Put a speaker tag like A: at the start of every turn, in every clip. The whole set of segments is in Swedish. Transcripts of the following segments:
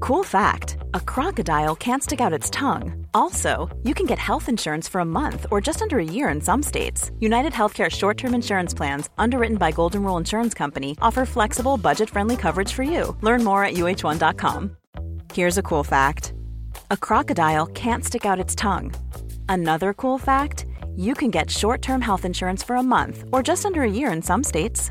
A: Cool fact a crocodile can't stick out its tongue. Also, you can get health insurance for a month or just under a year in some states. United Healthcare short term insurance plans, underwritten by Golden Rule Insurance Company, offer flexible, budget friendly coverage for you. Learn more at uh1.com. Here's a cool fact a crocodile can't stick out its tongue. Another cool fact you can get short term health insurance for a month or just under a year in some states.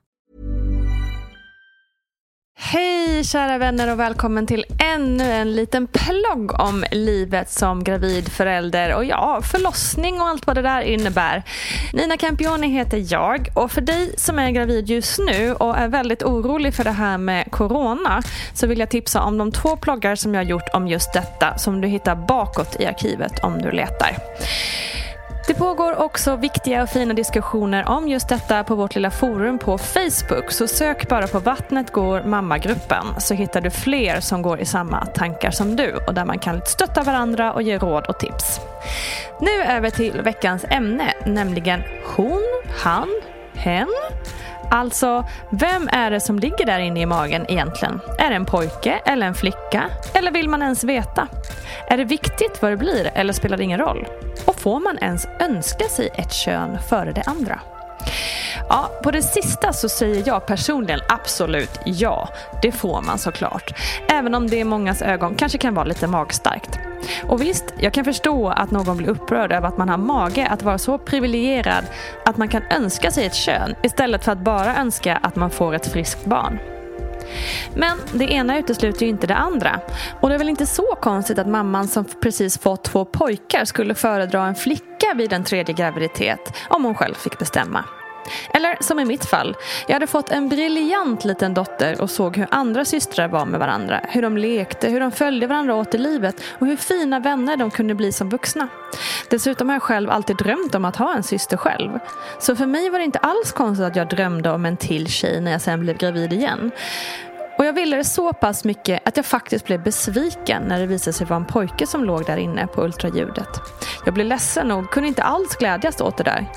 B: Hej kära vänner och välkommen till ännu en liten plogg om livet som gravid förälder och ja, förlossning och allt vad det där innebär. Nina Campioni heter jag och för dig som är gravid just nu och är väldigt orolig för det här med corona så vill jag tipsa om de två ploggar som jag har gjort om just detta som du hittar bakåt i arkivet om du letar. Det pågår också viktiga och fina diskussioner om just detta på vårt lilla forum på Facebook. Så sök bara på Vattnet går mammagruppen så hittar du fler som går i samma tankar som du och där man kan stötta varandra och ge råd och tips. Nu över till veckans ämne, nämligen hon, han, hen. Alltså, vem är det som ligger där inne i magen egentligen? Är det en pojke eller en flicka? Eller vill man ens veta? Är det viktigt vad det blir eller spelar det ingen roll? Och får man ens önska sig ett kön före det andra? Ja, på det sista så säger jag personligen absolut ja. Det får man såklart. Även om det i mångas ögon kanske kan vara lite magstarkt. Och visst, jag kan förstå att någon blir upprörd över att man har mage att vara så privilegierad att man kan önska sig ett kön istället för att bara önska att man får ett friskt barn. Men det ena utesluter ju inte det andra. Och det är väl inte så konstigt att mamman som precis fått två pojkar skulle föredra en flicka vid en tredje graviditet om hon själv fick bestämma. Eller som i mitt fall. Jag hade fått en briljant liten dotter och såg hur andra systrar var med varandra. Hur de lekte, hur de följde varandra åt i livet och hur fina vänner de kunde bli som vuxna. Dessutom har jag själv alltid drömt om att ha en syster själv. Så för mig var det inte alls konstigt att jag drömde om en till tjej när jag sen blev gravid igen. Och jag ville det så pass mycket att jag faktiskt blev besviken när det visade sig vara en pojke som låg där inne på ultraljudet. Jag blev ledsen och kunde inte alls glädjas åt det där.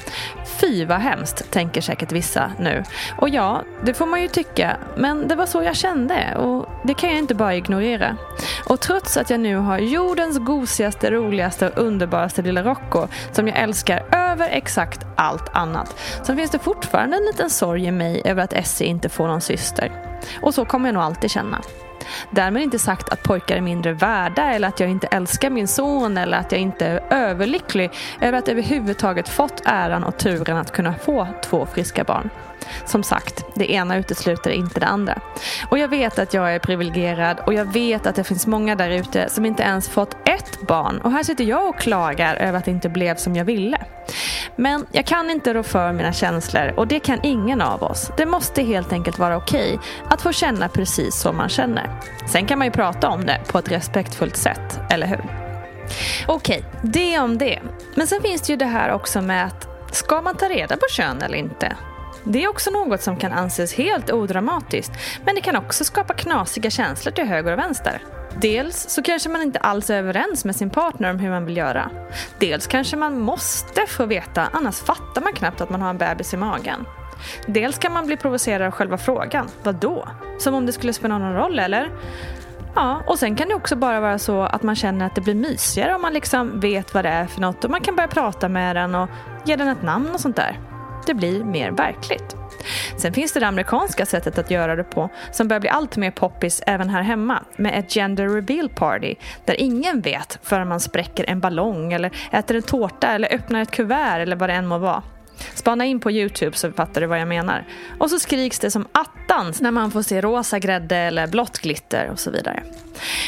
B: Fy vad hemskt, tänker säkert vissa nu. Och ja, det får man ju tycka, men det var så jag kände och det kan jag inte bara ignorera. Och trots att jag nu har jordens gosigaste, roligaste och underbaraste lilla Rocco som jag älskar över exakt allt annat Sen finns det fortfarande en liten sorg i mig över att Essie inte får någon syster. Och så kommer jag nog alltid känna. Därmed inte sagt att pojkar är mindre värda eller att jag inte älskar min son eller att jag inte är överlycklig över att överhuvudtaget fått äran och turen att kunna få två friska barn. Som sagt, det ena utesluter inte det andra. Och jag vet att jag är privilegierad och jag vet att det finns många där ute som inte ens fått ett barn. Och här sitter jag och klagar över att det inte blev som jag ville. Men jag kan inte rå för mina känslor och det kan ingen av oss. Det måste helt enkelt vara okej att få känna precis som man känner. Sen kan man ju prata om det på ett respektfullt sätt, eller hur? Okej, det om det. Men sen finns det ju det här också med att ska man ta reda på kön eller inte? Det är också något som kan anses helt odramatiskt men det kan också skapa knasiga känslor till höger och vänster. Dels så kanske man inte alls är överens med sin partner om hur man vill göra. Dels kanske man måste få veta, annars fattar man knappt att man har en bebis i magen. Dels kan man bli provocerad av själva frågan. Vad då? Som om det skulle spela någon roll, eller? Ja, och sen kan det också bara vara så att man känner att det blir mysigare om man liksom vet vad det är för något och man kan börja prata med den och ge den ett namn och sånt där det blir mer verkligt. Sen finns det det amerikanska sättet att göra det på som börjar bli allt mer poppis även här hemma med ett gender reveal party där ingen vet förrän man spräcker en ballong eller äter en tårta eller öppnar ett kuvert eller vad det än må vara. Spana in på Youtube så fattar du vad jag menar. Och så skriks det som attans när man får se rosa grädde eller blått glitter och så vidare.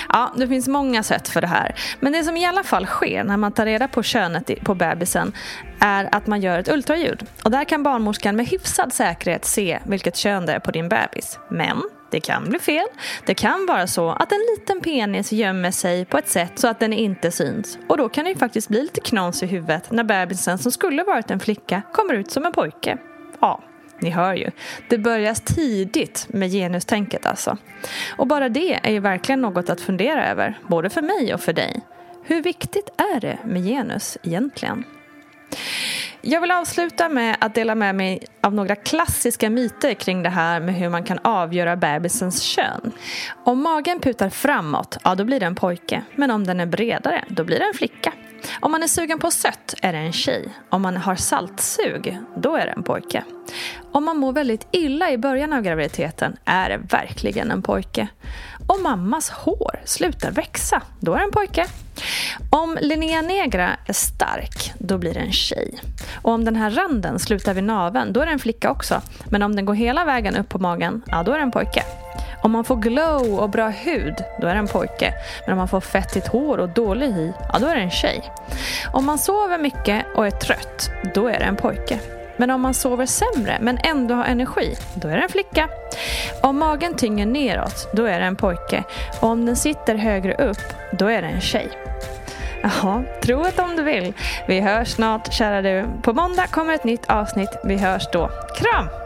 B: Ja, det finns många sätt för det här. Men det som i alla fall sker när man tar reda på könet på bebisen är att man gör ett ultraljud. Och där kan barnmorskan med hyfsad säkerhet se vilket kön det är på din bebis. Men det kan bli fel. Det kan vara så att en liten penis gömmer sig på ett sätt så att den inte syns. Och då kan det ju faktiskt bli lite knas i huvudet när bebisen som skulle varit en flicka kommer ut som en pojke. Ja, ni hör ju. Det börjar tidigt med genustänket alltså. Och bara det är ju verkligen något att fundera över, både för mig och för dig. Hur viktigt är det med genus egentligen? Jag vill avsluta med att dela med mig av några klassiska myter kring det här med hur man kan avgöra bebisens kön. Om magen putar framåt, ja då blir det en pojke. Men om den är bredare, då blir det en flicka. Om man är sugen på sött är det en tjej. Om man har saltsug, då är det en pojke. Om man mår väldigt illa i början av graviditeten är det verkligen en pojke. Om mammas hår slutar växa, då är det en pojke. Om Linnea Negra är stark, då blir det en tjej. Och om den här randen slutar vid naven, då är det en flicka också. Men om den går hela vägen upp på magen, ja då är det en pojke. Om man får glow och bra hud, då är det en pojke. Men om man får fettigt hår och dålig hy, ja då är det en tjej. Om man sover mycket och är trött, då är det en pojke. Men om man sover sämre men ändå har energi, då är det en flicka. Om magen tynger neråt, då är det en pojke. Och om den sitter högre upp, då är det en tjej. Jaha, tro det om du vill. Vi hörs snart, kära du. På måndag kommer ett nytt avsnitt. Vi hörs då. Kram!